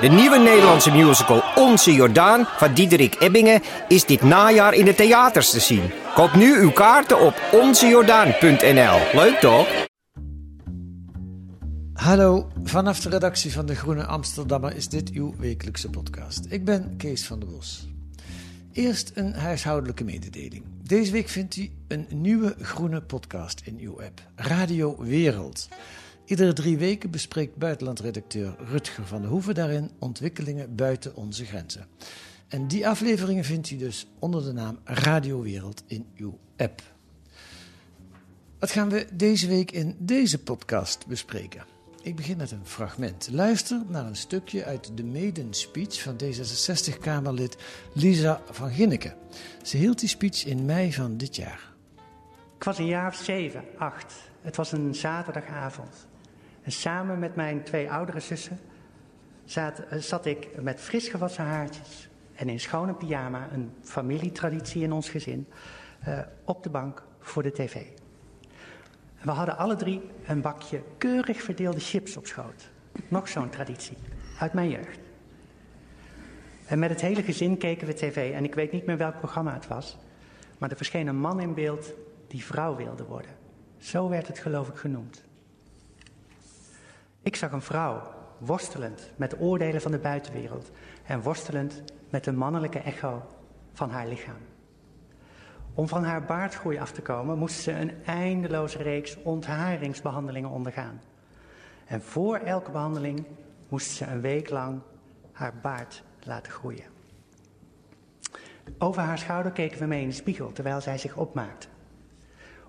De nieuwe Nederlandse musical Onze Jordaan van Diederik Ebbingen is dit najaar in de theaters te zien. Koop nu uw kaarten op onzejordaan.nl. Leuk toch? Hallo, vanaf de redactie van De Groene Amsterdammer is dit uw wekelijkse podcast. Ik ben Kees van der Bos. Eerst een huishoudelijke mededeling. Deze week vindt u een nieuwe groene podcast in uw app, Radio Wereld. Iedere drie weken bespreekt buitenlandredacteur Rutger van der Hoeven daarin ontwikkelingen buiten onze grenzen. En die afleveringen vindt u dus onder de naam Radio Wereld in uw app. Wat gaan we deze week in deze podcast bespreken? Ik begin met een fragment. Luister naar een stukje uit de maiden speech van D66-Kamerlid Lisa van Ginneken. Ze hield die speech in mei van dit jaar. Ik was een jaar of zeven, acht. Het was een zaterdagavond. En samen met mijn twee oudere zussen zat, eh, zat ik met fris gewassen haartjes en in schone pyjama, een familietraditie in ons gezin, eh, op de bank voor de tv. We hadden alle drie een bakje keurig verdeelde chips op schoot. Nog zo'n traditie uit mijn jeugd. En met het hele gezin keken we tv en ik weet niet meer welk programma het was. Maar er verscheen een man in beeld die vrouw wilde worden. Zo werd het geloof ik genoemd. Ik zag een vrouw worstelend met de oordelen van de buitenwereld en worstelend met de mannelijke echo van haar lichaam. Om van haar baardgroei af te komen moest ze een eindeloze reeks ontharingsbehandelingen ondergaan. En voor elke behandeling moest ze een week lang haar baard laten groeien. Over haar schouder keken we mee in de spiegel terwijl zij zich opmaakte.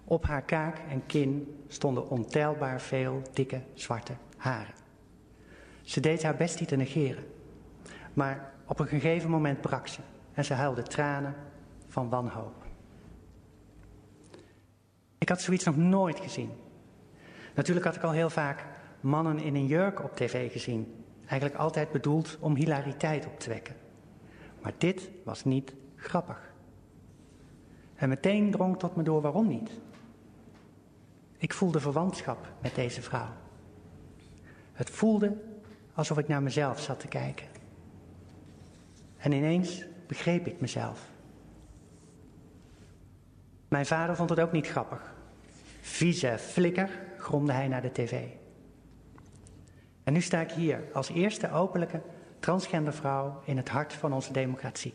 Op haar kaak en kin stonden ontelbaar veel dikke zwarte haren. Ze deed haar best die te negeren, maar op een gegeven moment brak ze en ze huilde tranen van wanhoop. Ik had zoiets nog nooit gezien. Natuurlijk had ik al heel vaak mannen in een jurk op tv gezien. Eigenlijk altijd bedoeld om hilariteit op te wekken. Maar dit was niet grappig. En meteen drong tot me door waarom niet. Ik voelde verwantschap met deze vrouw. Het voelde alsof ik naar mezelf zat te kijken. En ineens begreep ik mezelf. Mijn vader vond het ook niet grappig. Vieze flikker, gromde hij naar de tv. En nu sta ik hier als eerste openlijke transgender vrouw in het hart van onze democratie.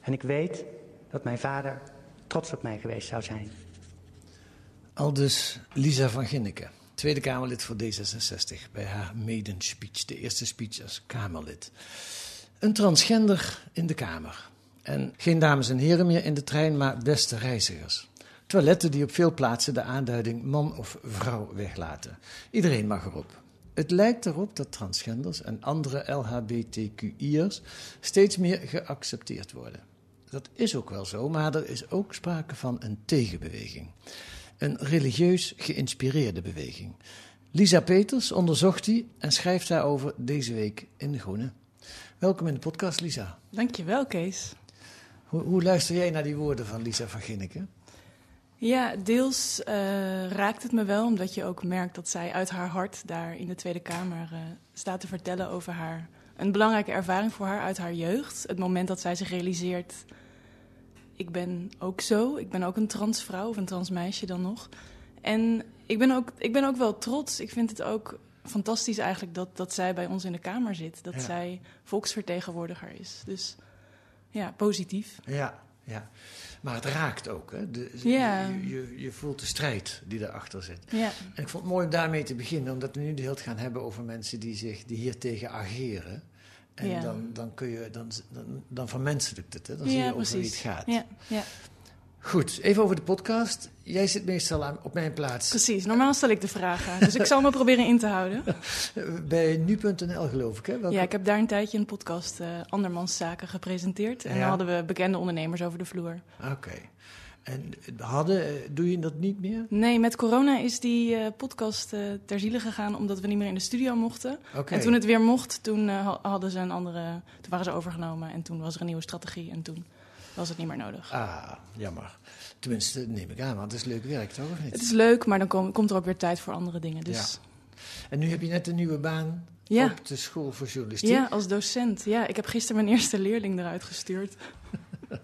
En ik weet dat mijn vader trots op mij geweest zou zijn. Aldus Lisa van Ginneken, Tweede Kamerlid voor D66, bij haar maiden speech, de eerste speech als Kamerlid. Een transgender in de Kamer. En geen dames en heren meer in de trein, maar beste reizigers. Toiletten die op veel plaatsen de aanduiding man of vrouw weglaten. Iedereen mag erop. Het lijkt erop dat transgenders en andere LHBTQI'ers steeds meer geaccepteerd worden. Dat is ook wel zo, maar er is ook sprake van een tegenbeweging. Een religieus geïnspireerde beweging. Lisa Peters onderzocht die en schrijft daarover deze week in De Groene. Welkom in de podcast, Lisa. Dankjewel, Kees. Hoe, hoe luister jij naar die woorden van Lisa van Ginneke? Ja, deels uh, raakt het me wel, omdat je ook merkt dat zij uit haar hart daar in de Tweede Kamer uh, staat te vertellen over haar. Een belangrijke ervaring voor haar uit haar jeugd. Het moment dat zij zich realiseert: ik ben ook zo, ik ben ook een transvrouw of een transmeisje dan nog. En ik ben ook, ik ben ook wel trots. Ik vind het ook fantastisch eigenlijk dat, dat zij bij ons in de Kamer zit. Dat Ja. zij volksvertegenwoordiger is. Dus ja, positief. Ja, ja. Maar het raakt ook. Hè? De, Ja. je, je, je voelt de strijd die erachter zit. Ja. En ik vond het mooi om daarmee te beginnen, omdat we nu de hele tijd gaan hebben over mensen die zich die hier tegen ageren. En Ja. dan, dan kun je, dan, dan, dan vermenselijkt het, hè? dan zie je over wie het gaat. Ja, ja. Goed, even over de podcast. Jij zit meestal aan, op mijn plaats Precies, normaal stel ik de vragen. Dus ik zal me proberen in te houden. Bij nu.nl, geloof ik. Hè? Welke- Ja, ik heb daar een tijdje een podcast eh Andermans Zaken gepresenteerd. En Ja. dan hadden we bekende ondernemers over de vloer. Oké. En hadden, eh, doe je dat niet meer? Nee, met corona is die eh, podcast eh, ter ziele gegaan omdat we niet meer in de studio mochten. En toen het weer mocht, toen, ha- hadden ze een andere, toen waren ze overgenomen en toen was er een nieuwe strategie en toen was het niet meer nodig. Ah, jammer. Tenminste, neem ik aan, want het is leuk werk, toch? Of niet? Het is leuk, maar dan kom- komt er ook weer tijd voor andere dingen. Dus En nu heb je net een nieuwe baan ja, op de school voor journalistiek. ja, als docent. Ja, ik heb gisteren mijn eerste leerling eruit gestuurd.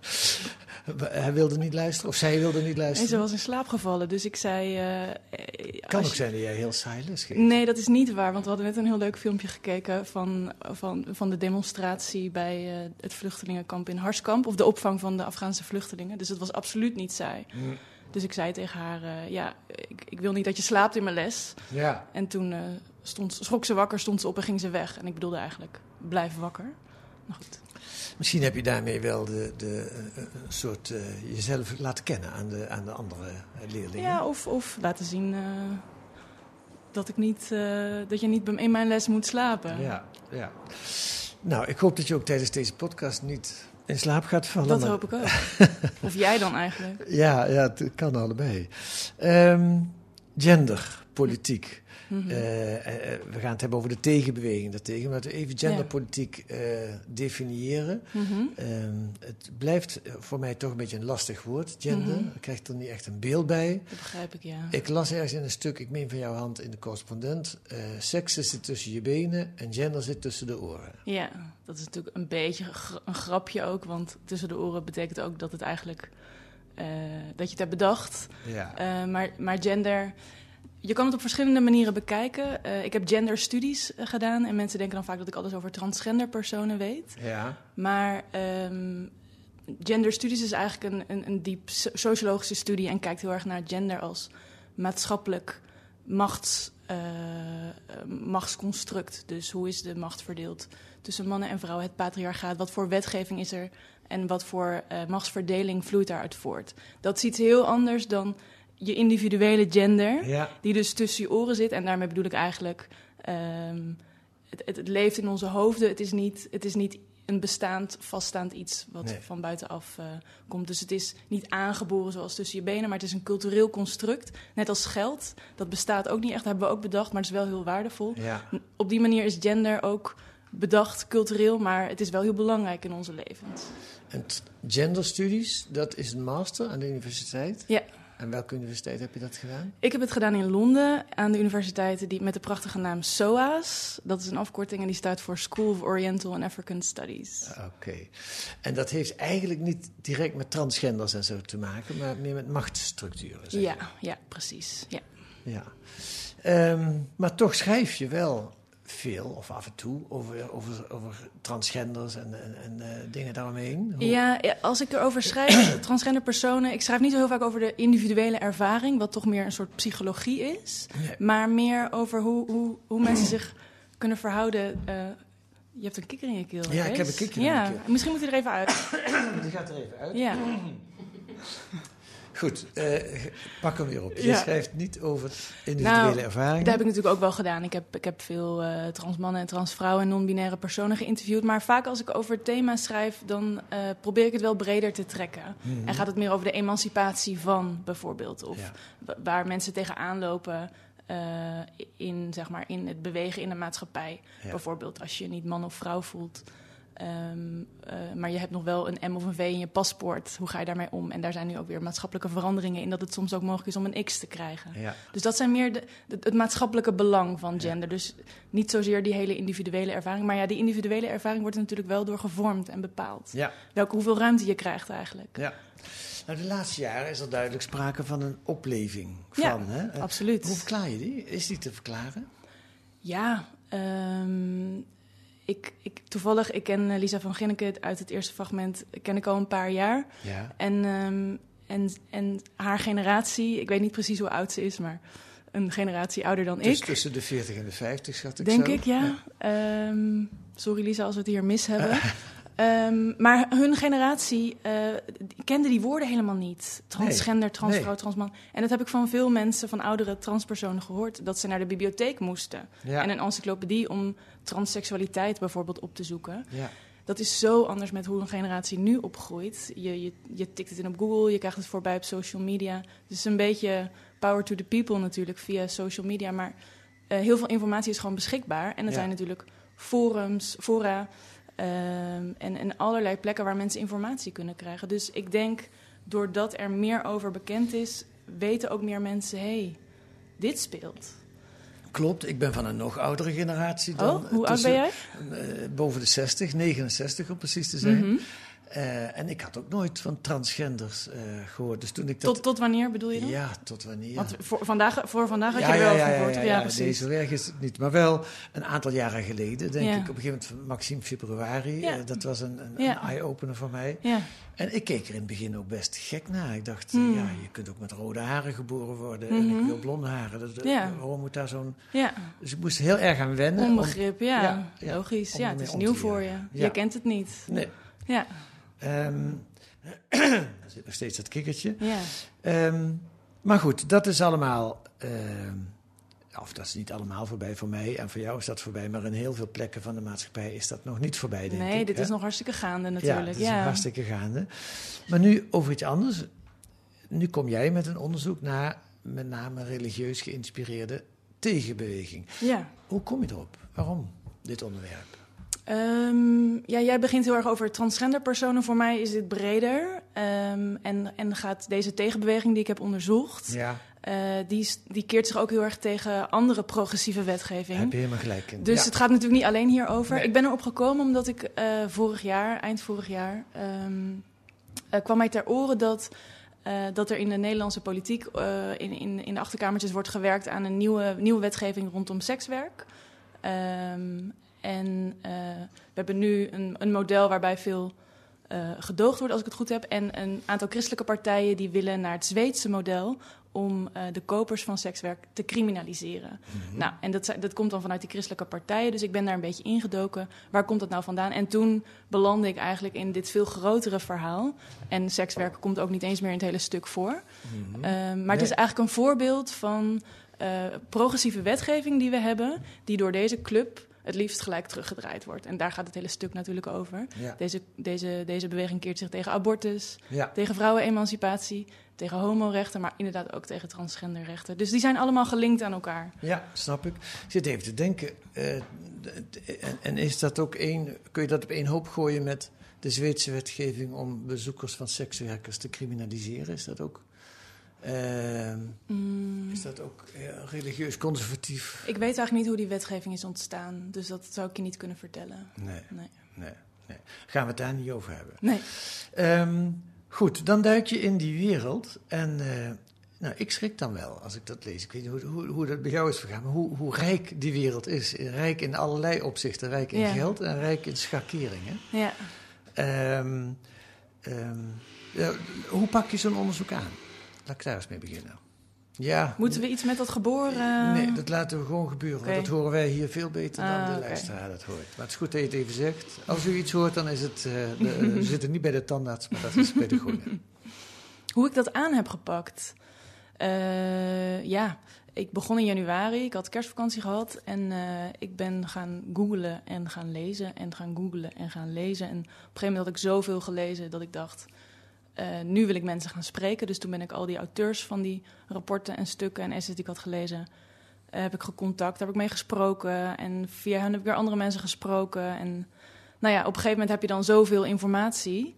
Hij wilde niet luisteren, of zij wilde niet En luisteren. ze was in slaap gevallen, dus ik zei... eh, kan ook je- zijn dat jij heel saai les geeft. Nee, dat is niet waar, want we hadden net een heel leuk filmpje gekeken van, van, van de demonstratie bij eh, het vluchtelingenkamp in Harskamp, of de opvang van de Afghaanse vluchtelingen. Dus het was absoluut niet saai. Mm, Dus ik zei tegen haar, eh, ja, ik, ik wil niet dat je slaapt in mijn les. Ja, En toen stond, schrok ze wakker, stond ze op en ging ze weg. En ik bedoelde eigenlijk, blijf wakker. Maar goed. Misschien heb je daarmee wel de, de, eh, een soort eh, jezelf laten kennen aan de, aan de andere eh, leerlingen. Ja, of, of laten zien eh, dat, ik niet, eh, dat je niet in mijn les moet slapen. ja, ja. Nou, ik hoop dat je ook tijdens deze podcast niet in slaap gaat vallen. Dat hoop ik ook. of jij dan eigenlijk. Ja, ja, het kan allebei. Ehm, gender, politiek. Mhm. Eh, eh, we gaan het hebben over de tegenbeweging daartegen. Maar laten we even genderpolitiek eh, definiëren. Mhm. Ehm, het blijft voor mij toch een beetje een lastig woord, gender. Mhm. Ik krijg er niet echt een beeld bij. Dat begrijp ik, ja. Ik las ergens in een stuk, ik meen van jouw hand in de correspondent... seks zit tussen je benen en gender zit tussen de oren. Ja, dat is natuurlijk een beetje een grapje ook. Want tussen de oren betekent ook dat het eigenlijk... dat je het hebt bedacht. Ja. Maar, maar gender... Je kan het op verschillende manieren bekijken. Eh, ik heb genderstudies eh, gedaan. En mensen denken dan vaak dat ik alles over transgender personen weet. ja. Maar ehm genderstudies is eigenlijk een, een, een diep so- sociologische studie en kijkt heel erg naar gender als maatschappelijk machts, eh, machtsconstruct. Dus hoe is de macht verdeeld tussen mannen en vrouwen, het patriarchaat, wat voor wetgeving is er en wat voor machtsverdeling vloeit daaruit voort. Dat is iets heel anders dan je individuele gender Ja. die dus tussen je oren zit. En daarmee bedoel ik eigenlijk, ehm, het, het, het leeft in onze hoofden. Het is niet, het is niet een bestaand, vaststaand iets wat Nee. van buitenaf eh, komt. Dus het is niet aangeboren zoals tussen je benen, maar het is een cultureel construct. Net als geld, dat bestaat ook niet echt, dat hebben we ook bedacht, maar het is wel heel waardevol. ja. Op die manier is gender ook bedacht, cultureel, maar het is wel heel belangrijk in onze levens. En genderstudies, dat is een master aan de universiteit. Ja. En welke universiteit heb je dat gedaan? Ik heb het gedaan in Londen aan de universiteit die, met de prachtige naam SOAS. Dat is een afkorting en die staat voor School of Oriental and African Studies. Oké. En dat heeft eigenlijk niet direct met transgenders en zo te maken, maar meer met machtsstructuren. zeg Ja, ja, precies. Ja. Ja. Ehm, maar toch schrijf je wel veel, of af en toe, over, over, over transgenders en, en, en eh, dingen daaromheen. Hoe- Ja, als ik erover schrijf, transgender personen, ik schrijf niet zo heel vaak over de individuele ervaring, wat toch meer een soort psychologie is, Nee. maar meer over hoe, hoe, hoe mensen zich kunnen verhouden. eh, je hebt een kikker in je keel. Ja, ik heb een kikker in ja, mijn keel. Misschien moet hij er even uit. Die gaat er even uit. Ja. Goed, eh, pak hem weer op. Je Ja. schrijft niet over individuele Nou, ervaringen. Dat heb ik natuurlijk ook wel gedaan. Ik heb, ik heb veel eh trans mannen en trans vrouwen en non-binaire personen geïnterviewd. Maar vaak als ik over thema's schrijf, dan eh, probeer ik het wel breder te trekken. Mhm. En gaat het meer over de emancipatie van bijvoorbeeld. Of Ja. waar mensen tegenaan lopen in, zeg maar, in het bewegen in de maatschappij. Ja. Bijvoorbeeld als je niet man of vrouw voelt. Ehm, eh, maar je hebt nog wel een M of een V in je paspoort. Hoe ga je daarmee om? En daar zijn nu ook weer maatschappelijke veranderingen in dat het soms ook mogelijk is om een X te krijgen. Ja. Dus dat zijn meer de, de- het maatschappelijke belang van gender. Dus niet zozeer die hele individuele ervaring. Maar ja, die individuele ervaring wordt er natuurlijk wel door gevormd en bepaald. Ja. Welke, hoeveel ruimte je krijgt eigenlijk. ja. Nou, de laatste jaren is er duidelijk sprake van een opleving van. Hè? Absoluut. Hoe verklaar je die? Is die te verklaren? Ja, ehm, ik, ik, toevallig, ik ken eh, Lisa van Ginneke uit het eerste fragment, ken ik al een paar jaar. Ja. En, ehm, en, en haar generatie, ik weet niet precies hoe oud ze is, maar een generatie ouder dan Dus ik. tussen de 40 en de 50 schat ik Denk zo. ik, ja. Ehm, sorry Lisa als we het hier mis hebben. Ehm, maar hun generatie eh, kende die woorden helemaal niet. Transgender, transvrouw, nee. transman. En dat heb ik van veel mensen, van oudere transpersonen gehoord... dat ze naar de bibliotheek moesten. Ja. En een encyclopedie om transseksualiteit bijvoorbeeld op te zoeken. Ja. Dat is zo anders met hoe een generatie nu opgroeit. Je, je, je tikt het in op Google, je krijgt het voorbij op social media. Dus een beetje power to the people natuurlijk via social media. Maar eh, heel veel informatie is gewoon beschikbaar. En er Ja. zijn natuurlijk forums, fora ehm, en, en allerlei plekken waar mensen informatie kunnen krijgen. Dus ik denk, doordat er meer over bekend is, weten ook meer mensen... hé, hey, dit speelt. Klopt, ik ben van een nog oudere generatie dan. Oh, hoe oud ben jij? eh, boven de 60, 69 om precies te zijn. Mhm. Eh, en ik had ook nooit van transgenders eh, gehoord. Dus toen ik dat... Tot, tot wanneer bedoel je dan? Ja, tot wanneer? Want voor vandaag, voor vandaag had ja, je er wel ja, gehoord. ja? Ja, precies. erg is het niet. Maar wel een aantal jaren geleden, denk ik, op een gegeven moment van Maxime Februari. Eh, dat was een, een, eye-opener voor mij. Ja. En ik keek er in het begin ook best gek naar. Ik dacht, Hmm. ja, je kunt ook met rode haren geboren worden. En Mhm. ik wil blonde haren. Dat. Waarom moet daar zo'n... ja, Dus ik moest heel erg aan wennen. onbegrip, ja. Logisch. om Ja, het is nieuw voor je. Je kent het niet. Nee. Ja, Ehm, er zit nog steeds dat kikkertje. ja. Ehm, maar goed, dat is allemaal. ehm, of dat is niet allemaal voorbij voor mij en voor jou is dat voorbij, maar in heel veel plekken van de maatschappij is dat nog niet voorbij, denk ik. Nee, dit hè? is nog hartstikke gaande Ja, natuurlijk. dat is Ja, hartstikke gaande. Maar nu over iets anders. Nu kom jij met een onderzoek naar met name religieus geïnspireerde tegenbeweging. ja. Hoe kom je erop? Waarom dit onderwerp? Ehm, ja, jij begint heel erg over transgender personen. Voor mij is dit breder. Ehm, en, en gaat deze tegenbeweging die ik heb onderzocht... Ja, eh, die, die keert zich ook heel erg tegen andere progressieve wetgeving. heb je helemaal gelijk in. Dus ja. het gaat natuurlijk niet alleen hierover. Nee. Ik ben erop gekomen omdat ik eh, vorig jaar, eind vorig jaar, ehm, eh, kwam mij ter oren dat, dat er in de Nederlandse politiek, in, in, in de achterkamertjes, wordt gewerkt aan een nieuwe, nieuwe wetgeving rondom sekswerk. Ehm, en eh, we hebben nu een, een model waarbij veel eh, gedoogd wordt, als ik het goed heb. En een aantal christelijke partijen die willen naar het Zweedse model om eh, de kopers van sekswerk te criminaliseren. Nou, en dat, dat komt dan vanuit die christelijke partijen. Dus ik ben daar een beetje ingedoken. Waar komt dat nou vandaan? En toen belandde ik eigenlijk in dit veel grotere verhaal. En sekswerk komt ook niet eens meer in het hele stuk voor. Ehm, maar het is eigenlijk een voorbeeld van progressieve wetgeving die we hebben, die door deze club het liefst gelijk teruggedraaid wordt. En daar gaat het hele stuk natuurlijk over. Ja. Deze, deze, deze beweging keert zich tegen abortus, Ja. tegen vrouwenemancipatie, tegen homorechten, maar inderdaad ook tegen transgenderrechten. Dus die zijn allemaal gelinkt aan elkaar. Ja, snap ik. Ik zit even te denken. eh, en, en is dat ook één, kun je dat op één hoop gooien met de Zweedse wetgeving om bezoekers van sekswerkers te criminaliseren? Is dat ook, Mm, is dat ook religieus conservatief? ik weet eigenlijk niet hoe die wetgeving is ontstaan, dus dat zou ik je niet kunnen vertellen. Nee, Nee. nee, nee. Gaan we het daar niet over hebben. Nee. Ehm, goed, dan duik je in die wereld. En eh, nou, ik schrik dan wel als ik dat lees. Ik weet niet hoe, hoe, hoe dat bij jou is vergaan, maar hoe, hoe rijk die wereld is. Rijk in allerlei opzichten. Rijk in Ja. geld en rijk in schakeringen. Ja. Ehm, ehm, ja, hoe pak je zo'n onderzoek aan? Laat ik daar eens mee beginnen. Ja. Moeten we iets met dat geboren? Nee, dat laten we gewoon gebeuren. Want dat horen wij hier veel beter dan Ah, de luisteraar dat hoort. Maar het is goed dat je het even zegt. Als u iets hoort, dan is het... eh, de, we zitten niet bij de tandarts, maar dat is bij de groene. Hoe ik dat aan heb gepakt? Eh, ja, ik begon in januari. Ik had kerstvakantie gehad. En eh, ik ben gaan googlen en gaan lezen en gaan googlen en gaan lezen. En op een gegeven moment had ik zoveel gelezen dat ik dacht... eh, nu wil ik mensen gaan spreken. Dus toen ben ik al die auteurs van die rapporten en stukken en essays die ik had gelezen... eh, heb ik gecontact, daar heb ik mee gesproken. En via hen heb ik weer andere mensen gesproken. En nou ja, op een gegeven moment heb je dan zoveel informatie...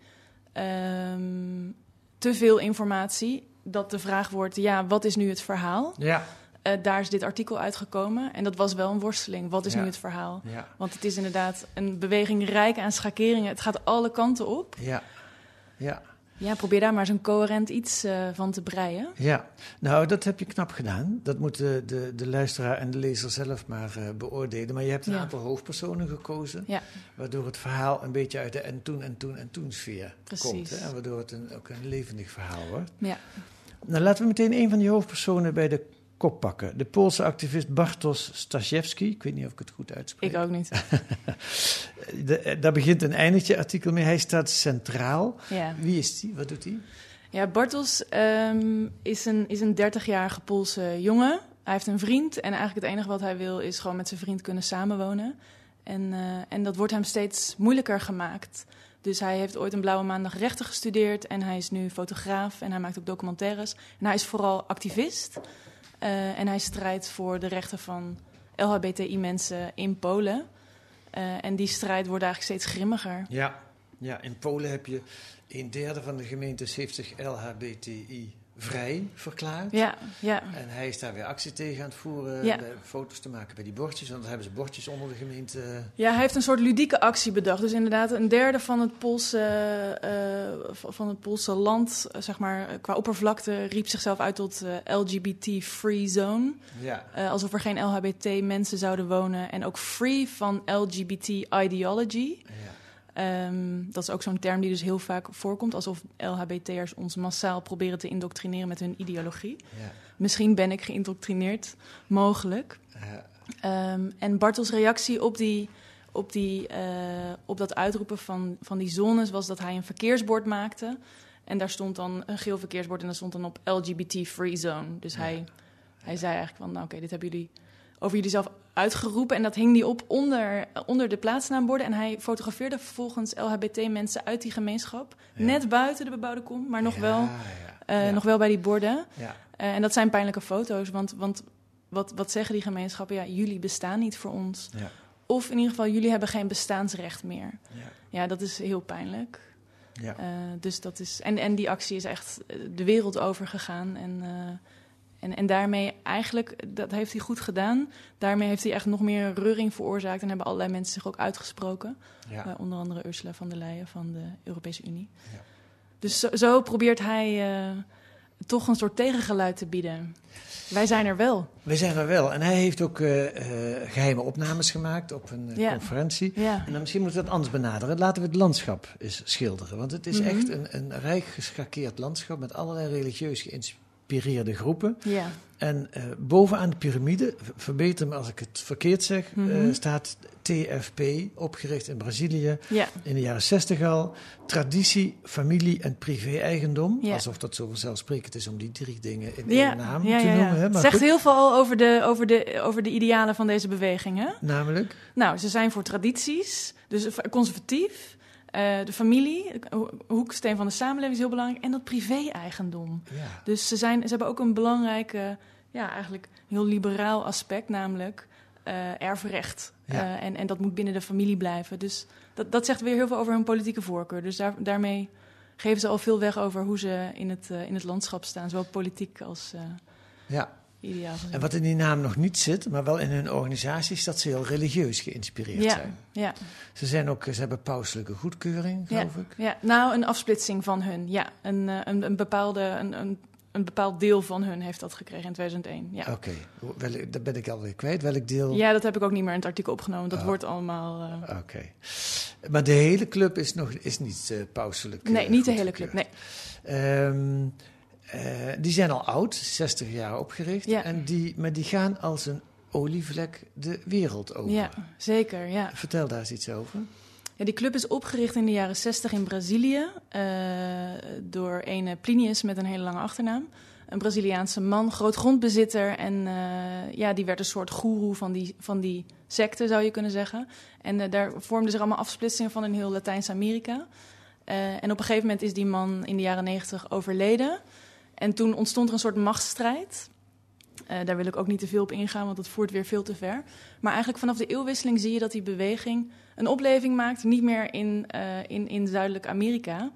Ehm, te veel informatie, dat de vraag wordt: ja, wat is nu het verhaal? Ja, Eh, daar is dit artikel uitgekomen en dat was wel een worsteling. Wat is Ja. nu het verhaal? ja, Want het is inderdaad een beweging rijk aan schakeringen. Het gaat alle kanten op. ja, ja, Ja, probeer daar maar een coherent iets eh, van te breien. ja. Nou, dat heb je knap gedaan. Dat moeten de, de luisteraar en de lezer zelf maar eh, beoordelen. Maar je hebt een Ja. aantal hoofdpersonen gekozen... Ja, waardoor het verhaal een beetje uit de en toen en toen en toen sfeer Precies. komt. Hè? En waardoor het een, ook een levendig verhaal wordt. ja. Nou, laten we meteen een van die hoofdpersonen bij de kop pakken. De Poolse activist Bartosz Staszewski, ik weet niet of ik het goed uitspreek. Ik ook niet. De- daar begint en eindigt je artikel mee. Hij staat centraal. Ja. Wie is die? Wat doet hij? Ja, Bartels ehm, is een, is een 30-jarige Poolse jongen. Hij heeft een vriend en eigenlijk het enige wat hij wil is gewoon met zijn vriend kunnen samenwonen. En, eh, en dat wordt hem steeds moeilijker gemaakt. Dus hij heeft ooit een blauwe maandag rechten gestudeerd en hij is nu fotograaf en hij maakt ook documentaires. En hij is vooral activist eh, en hij strijdt voor de rechten van LHBTI-mensen in Polen. Eh, en die strijd wordt eigenlijk steeds grimmiger. Ja. ja, in Polen heb je een derde van de gemeentes heeft zich LHBTI vrij verklaard. Ja, ja. En hij is daar weer actie tegen aan het voeren, Ja. foto's te maken bij die bordjes. Want dan hebben ze bordjes onder de gemeente. Ja, hij heeft een soort ludieke actie bedacht. Dus inderdaad, een derde van het Poolse, eh, v- van het Poolse land, eh, zeg maar, eh, qua oppervlakte, riep zichzelf uit tot eh, LGBT-free zone. Ja, Eh, alsof er geen LHBT-mensen zouden wonen. En ook free van LGBT-ideology. ja. Ehm, dat is ook zo'n term die dus heel vaak voorkomt. Alsof LHBT'ers ons massaal proberen te indoctrineren met hun ideologie. ja. Misschien ben ik geïndoctrineerd, mogelijk. ja. Ehm, en Bartels reactie op, die, op, die, eh, op dat uitroepen van, van die zones was dat hij een verkeersbord maakte. En daar stond dan een geel verkeersbord en daar stond dan op LGBT-free zone. Dus hij, hij zei eigenlijk van, nou oké, dit hebben jullie over jullie zelf uitgeroepen. En dat hing hij op onder, onder de plaatsnaamborden. En hij fotografeerde vervolgens LHBT-mensen uit die gemeenschap. Ja. Net buiten de bebouwde kom, maar nog, Ja, wel, ja. eh, nog wel bij die borden. Ja. Eh, en dat zijn pijnlijke foto's, want, want wat, wat zeggen die gemeenschappen? Ja, jullie bestaan niet voor ons. Ja. Of in ieder geval, jullie hebben geen bestaansrecht meer. Ja. Ja, dat is heel pijnlijk. Ja. Eh, dus dat is, en, en die actie is echt de wereld over gegaan. En, en, en daarmee eigenlijk, dat heeft hij goed gedaan. Daarmee heeft hij echt nog meer reuring veroorzaakt. En hebben allerlei mensen zich ook uitgesproken. Ja. Eh, onder andere Ursula von der Leyen van de Europese Unie. Ja. Dus zo, zo probeert hij eh, toch een soort tegengeluid te bieden. Wij zijn er wel. We zijn er wel. En hij heeft ook eh, eh, geheime opnames gemaakt op een Ja. conferentie. Ja. En dan misschien moeten we het anders benaderen. Laten we het landschap eens schilderen. Want het is Mhm. echt een, een rijk geschakeerd landschap met allerlei religieus geïnspireerde groepen. Ja. En eh, bovenaan de piramide, verbeter me als ik het verkeerd zeg, Mhm. eh, staat TFP, opgericht in Brazilië Ja. in de jaren 60 al. Traditie, familie en privé-eigendom. Ja. Alsof dat zo vanzelfsprekend is om die drie dingen in Ja, één naam te noemen. Hè? Maar Zegt goed, heel veel al over de, over, de, over de idealen van deze beweging. Hè? Namelijk, Nou, ze zijn voor tradities, dus conservatief. Eh, de familie, hoeksteen van de samenleving is heel belangrijk. En dat privé-eigendom. ja, Dus ze, zijn, ze hebben ook een belangrijke, ja, eigenlijk heel liberaal aspect, namelijk eh, erfrecht. Ja. Eh, en, en dat moet binnen de familie blijven. Dus dat, dat zegt weer heel veel over hun politieke voorkeur. Dus daar, daarmee geven ze al veel weg over hoe ze in het, in het landschap staan, zowel politiek als ja. Ideaal. En wat in die naam nog niet zit, maar wel in hun organisatie, is dat ze heel religieus geïnspireerd ja, zijn. ja, Ze, zijn ook, ze hebben pauselijke goedkeuring, ja, geloof ik. ja, nou, een afsplitsing van hun. Ja, een, eh, een, een, bepaalde, een, een, een bepaald deel van hun heeft dat gekregen in 2001. Ja. Oké, Wel- dat ben ik alweer kwijt. Welk deel? ja, dat heb ik ook niet meer in het artikel opgenomen. Dat Oh. wordt allemaal. eh, Oké. Maar de hele club is, nog, is niet eh pauselijk. nee, niet de hele club. Nee. Ehm, eh, die zijn al oud, 60 jaar opgericht. Ja. En die, maar die gaan als een olievlek de wereld over. Ja, zeker. Ja. Vertel daar eens iets over. Ja, die club is opgericht in de jaren 60 in Brazilië eh, door een Plinius met een hele lange achternaam. Een Braziliaanse man, groot grondbezitter. En eh, ja, die werd een soort goeroe van die, van die secte, zou je kunnen zeggen. En eh, daar vormden zich allemaal afsplitsingen van in heel Latijns-Amerika. Eh, en op een gegeven moment is die man in de jaren 90 overleden. En toen ontstond er een soort machtsstrijd. Eh, daar wil ik ook niet te veel op ingaan, want dat voert weer veel te ver. Maar eigenlijk vanaf de eeuwwisseling zie je dat die beweging een opleving maakt. Niet meer in, eh, in, in Zuidelijk Amerika,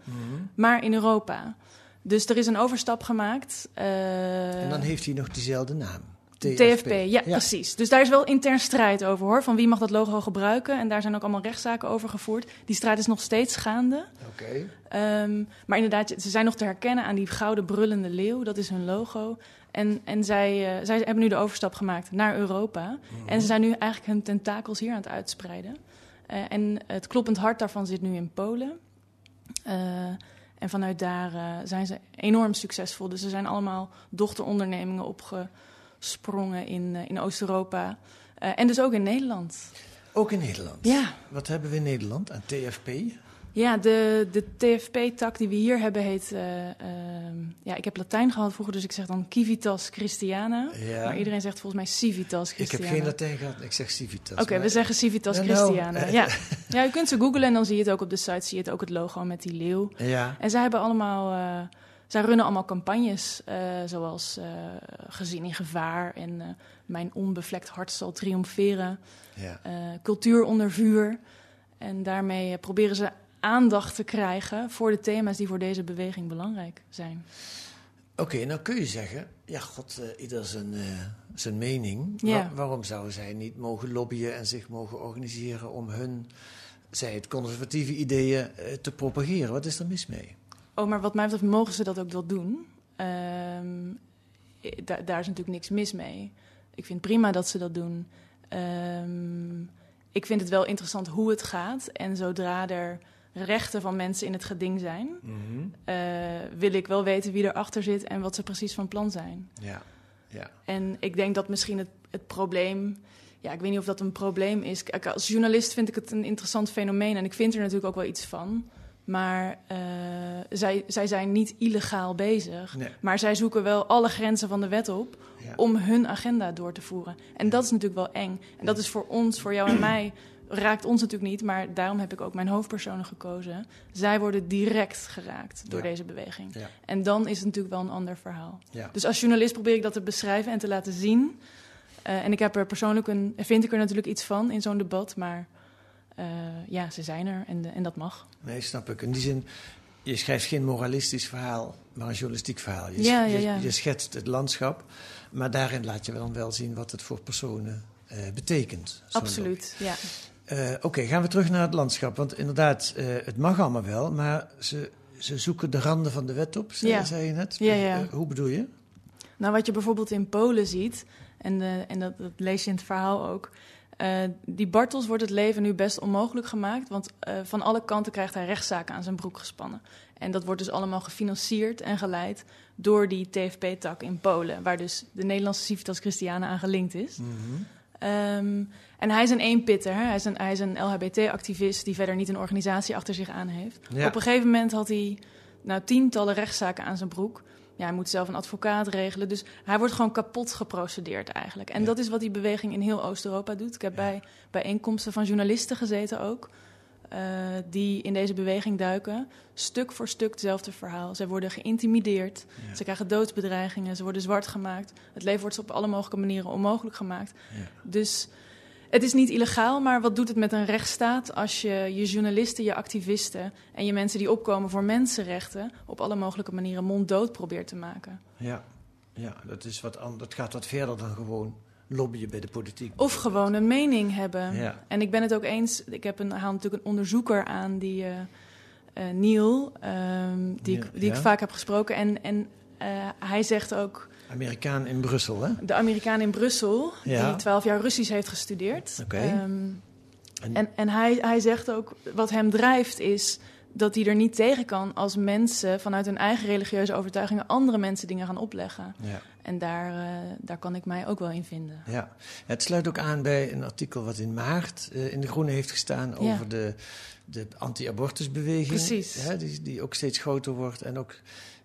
maar in Europa. Dus er is een overstap gemaakt. eh, en dan heeft hij nog diezelfde naam. TFP. TFP, ja, precies. Dus daar is wel intern strijd over hoor. Van wie mag dat logo gebruiken? En daar zijn ook allemaal rechtszaken over gevoerd. Die strijd is nog steeds gaande. Oké. Ehm, maar inderdaad, ze zijn nog te herkennen aan die gouden brullende leeuw. Dat is hun logo. En, en zij, eh, zij hebben nu de overstap gemaakt naar Europa. En ze zijn nu eigenlijk hun tentakels hier aan het uitspreiden. Eh, en het kloppend hart daarvan zit nu in Polen. Eh, en vanuit daar zijn ze enorm succesvol. Dus er zijn allemaal dochterondernemingen sprongen in, eh, in Oost-Europa. Eh, en dus ook in Nederland. Ook in Nederland? Ja. Wat hebben we in Nederland aan TFP? Ja, de, de TFP-tak die we hier hebben heet... eh, ehm, ja, ik heb Latijn gehad vroeger, dus ik zeg dan Civitas Christiana. Ja. Maar iedereen zegt volgens mij Civitas Ik Christiana. heb geen Latijn gehad, ik zeg Civitas. Oké, maar- we zeggen Civitas Nou, nou, Christiana. ja. ja, je kunt ze googlen en dan zie je het ook op de site. Zie je het ook het logo met die leeuw. Ja, En zij hebben allemaal... zij runnen allemaal campagnes, eh, zoals eh, Gezin in Gevaar en eh, Mijn onbevlekt hart zal triomferen. ja. cultuur onder vuur. En daarmee proberen ze aandacht te krijgen voor de thema's die voor deze beweging belangrijk zijn. Oké, nou kun je zeggen, ja god, ieder zijn, zijn mening. Ja. Wa- waarom zouden zij niet mogen lobbyen en zich mogen organiseren om hun, zij het conservatieve ideeën te propageren? Wat is er mis mee? Oh, maar wat mij betreft mogen ze dat ook wel doen. Ehm, da- daar is natuurlijk niks mis mee. Ik vind prima dat ze dat doen. Ehm, ik vind het wel interessant hoe het gaat. En zodra er rechten van mensen in het geding zijn, eh, wil ik wel weten wie erachter zit en wat ze precies van plan zijn. Ja, ja. En ik denk dat misschien het, het probleem. Ja, ik weet niet of dat een probleem is. Als journalist vind ik het een interessant fenomeen en ik vind er natuurlijk ook wel iets van. Maar eh, zij, zij zijn niet illegaal bezig. Nee. Maar zij zoeken wel alle grenzen van de wet op Ja. om hun agenda door te voeren. En dat is natuurlijk wel eng. En dat is voor ons, voor jou en mij, raakt ons natuurlijk niet. Maar daarom heb ik ook mijn hoofdpersonen gekozen. Zij worden direct geraakt door Ja. deze beweging. Ja. En dan is het natuurlijk wel een ander verhaal. Dus als journalist probeer ik dat te beschrijven en te laten zien. Eh, en ik heb er persoonlijk een, vind ik er natuurlijk iets van in zo'n debat. Maar eh, ja, ze zijn er en, en dat mag. Nee, snap ik. In die zin, je schrijft geen moralistisch verhaal, maar een journalistiek verhaal. Je, Ja, ja, ja. je schetst het landschap, maar daarin laat je dan wel zien wat het voor personen eh, betekent. Absoluut, ja. Eh, Oké, gaan we terug naar het landschap. Want inderdaad, het mag allemaal wel, maar ze, ze zoeken de randen van de wet op, zei, Ja. zei je net. Ja, ja. Eh, hoe bedoel je? Nou, wat je bijvoorbeeld in Polen ziet, en, en dat, dat lees je in het verhaal ook. Eh, die Bartels wordt het leven nu best onmogelijk gemaakt, want eh, van alle kanten krijgt hij rechtszaken aan zijn broek gespannen. En dat wordt dus allemaal gefinancierd en geleid door die TFP-tak in Polen, waar dus de Nederlandse Civitas Christiana aan gelinkt is. Ehm, en hij is een eenpitter. Hè? Hij is een, hij is een LHBT-activist die verder niet een organisatie achter zich aan heeft. Ja. Op een gegeven moment had hij nou, tientallen rechtszaken aan zijn broek. Ja, hij moet zelf een advocaat regelen. Dus hij wordt gewoon kapot geprocedeerd eigenlijk. En Ja. dat is wat die beweging in heel Oost-Europa doet. Ik heb bij bijeenkomsten van journalisten gezeten ook. eh, die in deze beweging duiken. Stuk voor stuk hetzelfde verhaal. Zij worden geïntimideerd. Ja. Ze krijgen doodsbedreigingen. Ze worden zwart gemaakt. Het leven wordt ze op alle mogelijke manieren onmogelijk gemaakt. Ja. Dus het is niet illegaal, maar wat doet het met een rechtsstaat als je je journalisten, je activisten en je mensen die opkomen voor mensenrechten op alle mogelijke manieren monddood probeert te maken? Ja, ja dat, is wat dat gaat wat verder dan gewoon lobbyen bij de politiek. Of gewoon een mening hebben. Ja. En ik ben het ook eens, ik heb een, haal natuurlijk een onderzoeker aan, die eh eh, Neil, ehm, die, Ja, ik, die ja. ik vaak heb gesproken. En, en eh, hij zegt ook, Amerikaan in Brussel, hè? de Amerikaan in Brussel, Ja. die twaalf jaar Russisch heeft gestudeerd. Oké. Ehm, En- En, en hij, hij zegt ook, wat hem drijft is dat hij er niet tegen kan als mensen vanuit hun eigen religieuze overtuigingen andere mensen dingen gaan opleggen. Ja. En daar, eh, daar kan ik mij ook wel in vinden. Ja, het sluit ook aan bij een artikel wat in maart eh, in De Groene heeft gestaan Ja. over de, de anti-abortusbeweging. Precies. Hè, die, die ook steeds groter wordt. En ook,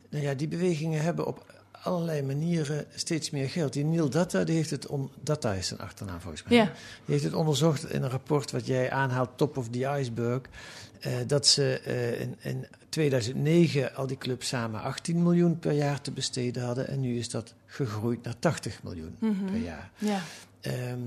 nou ja, die bewegingen hebben op allerlei manieren steeds meer geld. Die Neil Data, die heeft het on, Data is zijn achternaam volgens mij. Ja. Die heeft het onderzocht in een rapport wat jij aanhaalt, Top of the Iceberg. eh, dat ze eh, in, in 2009 al die clubs samen 18 miljoen per jaar te besteden hadden. En nu is dat gegroeid naar 80 miljoen Mhm. per jaar. Ja, Ehm,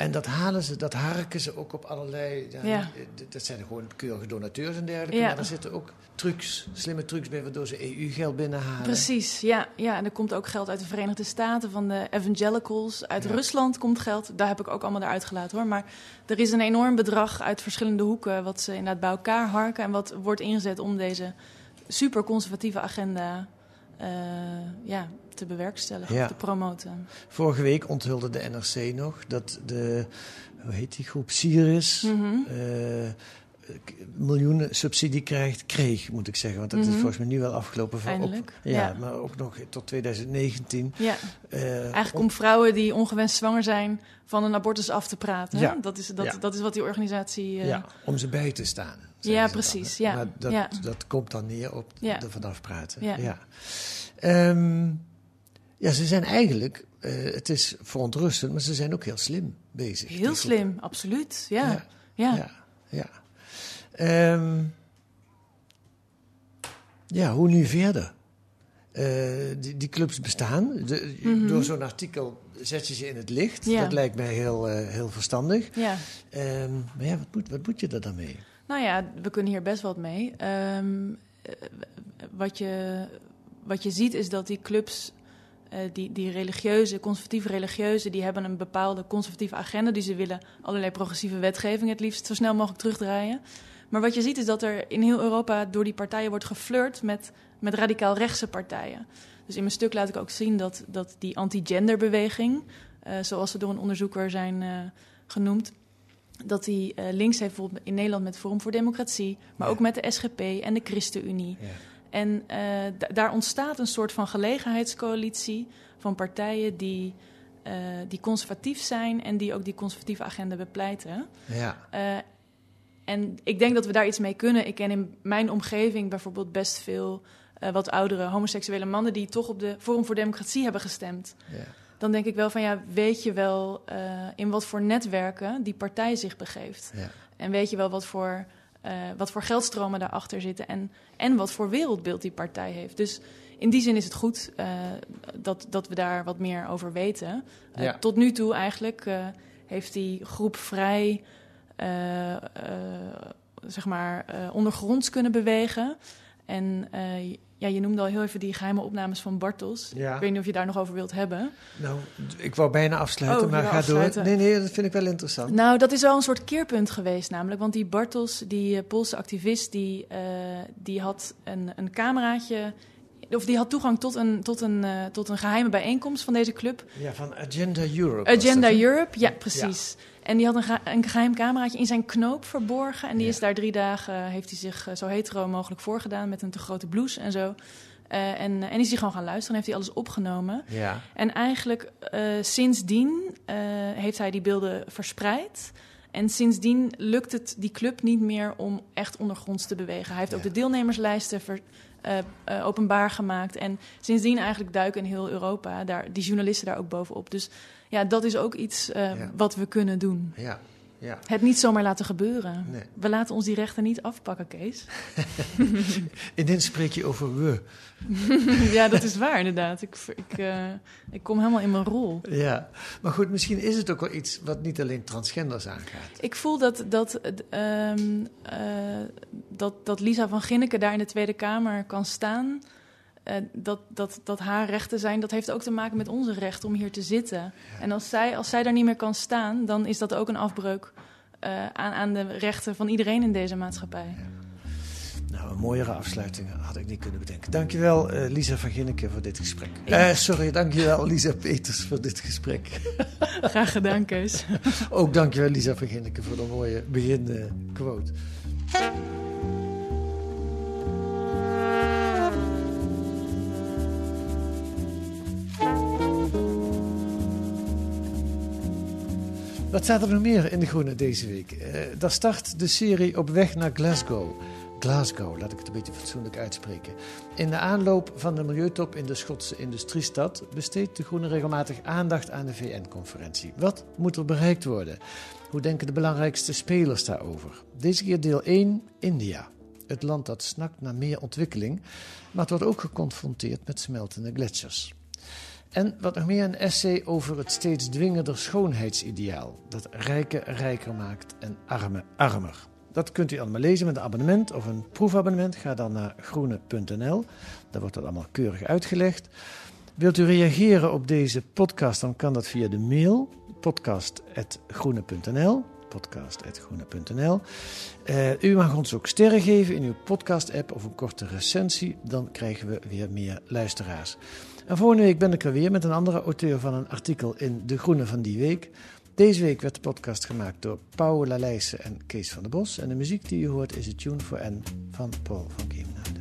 en dat halen ze, dat harken ze ook op allerlei. Ja, Ja. d- Dat zijn gewoon keurige donateurs en dergelijke. Ja. Maar er zitten ook trucs, slimme trucs bij, waardoor ze EU-geld binnenhalen. precies. Ja, ja, en er komt ook geld uit de Verenigde Staten, van de evangelicals. Uit. Rusland komt geld. Daar heb ik ook allemaal eruit gelaten hoor. Maar er is een enorm bedrag uit verschillende hoeken, wat ze inderdaad bij elkaar harken. En wat wordt ingezet om deze super conservatieve agenda ja, te bewerkstelligen, Ja. of te promoten. Vorige week onthulde de NRC nog dat de, hoe heet die groep, Sirius, Mhm. eh, miljoenen subsidie krijgt, kreeg, moet ik zeggen. Want dat is Mhm. volgens mij nu wel afgelopen. voor- op- ja, ja. maar ook nog tot 2019. Ja, Eh, eigenlijk om- om vrouwen die ongewenst zwanger zijn van een abortus af te praten. Ja. Dat, is, dat, dat is wat die organisatie... eh, ja, om ze bij te staan. Ja, precies, dan, ja. Maar dat, Ja. dat komt dan neer op Ja. er vanaf praten. Ja. Ja, Ehm, ja ze zijn eigenlijk, eh, het is verontrustend, maar ze zijn ook heel slim bezig. Heel slim, absoluut. Ja, Ja. ja. Ja, ja. Ehm, ja, hoe nu verder? Eh, die, die clubs bestaan. De, Door zo'n artikel zet je ze in het licht. Mhm. Ja. Dat lijkt mij heel, eh, heel verstandig. ja. Ehm, maar ja, wat moet, wat moet je er dan mee? Nou ja, we kunnen hier best wat mee. Ehm, eh, wat, je, wat je ziet is dat die clubs, eh, die, die religieuze, conservatieve religieuze, die hebben een bepaalde conservatieve agenda. Die ze willen allerlei progressieve wetgeving het liefst zo snel mogelijk terugdraaien. Maar wat je ziet is dat er in heel Europa door die partijen wordt geflirt met, met radicaal rechtse partijen. Dus in mijn stuk laat ik ook zien dat, dat die anti-genderbeweging, eh, zoals ze door een onderzoeker zijn eh, genoemd, dat die eh, links heeft bijvoorbeeld in Nederland met Forum voor Democratie, maar Ja. ook met de SGP en de ChristenUnie. Ja. En eh, da- daar ontstaat een soort van gelegenheidscoalitie van partijen die, eh, die conservatief zijn en die ook die conservatieve agenda bepleiten. Ja, en ik denk dat we daar iets mee kunnen. Ik ken in mijn omgeving bijvoorbeeld best veel wat oudere homoseksuele mannen die toch op de Forum voor Democratie hebben gestemd. ja. Dan denk ik wel van ja, weet je wel eh, in wat voor netwerken die partij zich begeeft. ja. En weet je wel wat voor, eh, wat voor geldstromen daarachter zitten en, en wat voor wereldbeeld die partij heeft. Dus in die zin is het goed eh, dat, dat we daar wat meer over weten. Ja. Tot nu toe eigenlijk heeft die groep vrij, zeg maar, ondergronds kunnen bewegen. En ja, je noemde al heel even die geheime opnames van Bartels. Ja. Ik weet niet of je daar nog over wilt hebben. Nou, ik wou bijna afsluiten, Oh, maar ga door. Nee, nee, dat vind ik wel interessant. Nou, dat is wel een soort keerpunt geweest namelijk. Want die Bartels, die eh, Poolse activist, die, eh, die had een, een cameraatje... Of die had toegang tot een, tot, een, eh, tot een geheime bijeenkomst van deze club. Ja, van Agenda Europe. Agenda dat? Europe, ja, precies. En die had een, een geheim cameraatje in zijn knoop verborgen. En die Ja. is daar drie dagen, heeft hij zich eh, zo hetero mogelijk voorgedaan... met een te grote blouse en zo. Eh, en, en is hij gewoon gaan luisteren en heeft hij alles opgenomen. Ja, En eigenlijk eh, sindsdien eh, heeft hij die beelden verspreid. En sindsdien lukt het die club niet meer om echt ondergronds te bewegen. Hij heeft ook de deelnemerslijsten ver- eh, eh, openbaar gemaakt. En sindsdien eigenlijk duiken in heel Europa daar, die journalisten daar ook bovenop. Dus ja, dat is ook iets eh, Ja. wat we kunnen doen. ja, ja. Het niet zomaar laten gebeuren. Nee. We laten ons die rechten niet afpakken, Kees. Ineens spreek je over we. ja, dat is waar inderdaad. Ik, ik, eh, ik kom helemaal in mijn rol. Ja, maar goed, misschien is het ook wel iets wat niet alleen transgenders aangaat. Ik voel dat, dat, ehm, eh, dat, dat Lisa van Ginneke daar in de Tweede Kamer kan staan. Eh, dat, dat, dat haar rechten zijn, dat heeft ook te maken met onze recht om hier te zitten. En als zij, als zij daar niet meer kan staan, dan is dat ook een afbreuk eh, aan, aan de rechten van iedereen in deze maatschappij. Nou, een mooiere afsluiting had ik niet kunnen bedenken. Dankjewel, eh Lisa van Ginneke, voor dit gesprek. Eh, sorry, dankjewel Lisa Peters voor dit gesprek. Graag gedaan, Kees. Ook dankjewel Lisa van Ginneke voor de mooie beginquote. Wat staat er nog meer in de Groene deze week? Eh daar start de serie Op weg naar Glasgow. Glasgow, laat ik het een beetje fatsoenlijk uitspreken. In de aanloop van de milieutop in de Schotse industriestad besteedt de Groene regelmatig aandacht aan de VN-conferentie. Wat moet er bereikt worden? Hoe denken de belangrijkste spelers daarover? Deze keer deel 1, India. Het land dat snakt naar meer ontwikkeling, maar het wordt ook geconfronteerd met smeltende gletsjers. En wat nog meer een essay over het steeds dwingender schoonheidsideaal. Dat rijken rijker maakt en armen armer. Dat kunt u allemaal lezen met een abonnement of een proefabonnement. Ga dan naar groene.nl. Daar wordt dat allemaal keurig uitgelegd. Wilt u reageren op deze podcast, dan kan dat via de mail podcast.groene.nl. Podcast.groene.nl. Eh, u mag ons ook sterren geven in uw podcast-app of een korte recensie. Dan krijgen we weer meer luisteraars. En volgende week ben ik er weer met een andere auteur van een artikel in De Groene van die week. Deze week werd de podcast gemaakt door Paula Leijsen en Kees van der Bos. En de muziek die u hoort is het Tune for N van Paul van Kemenade.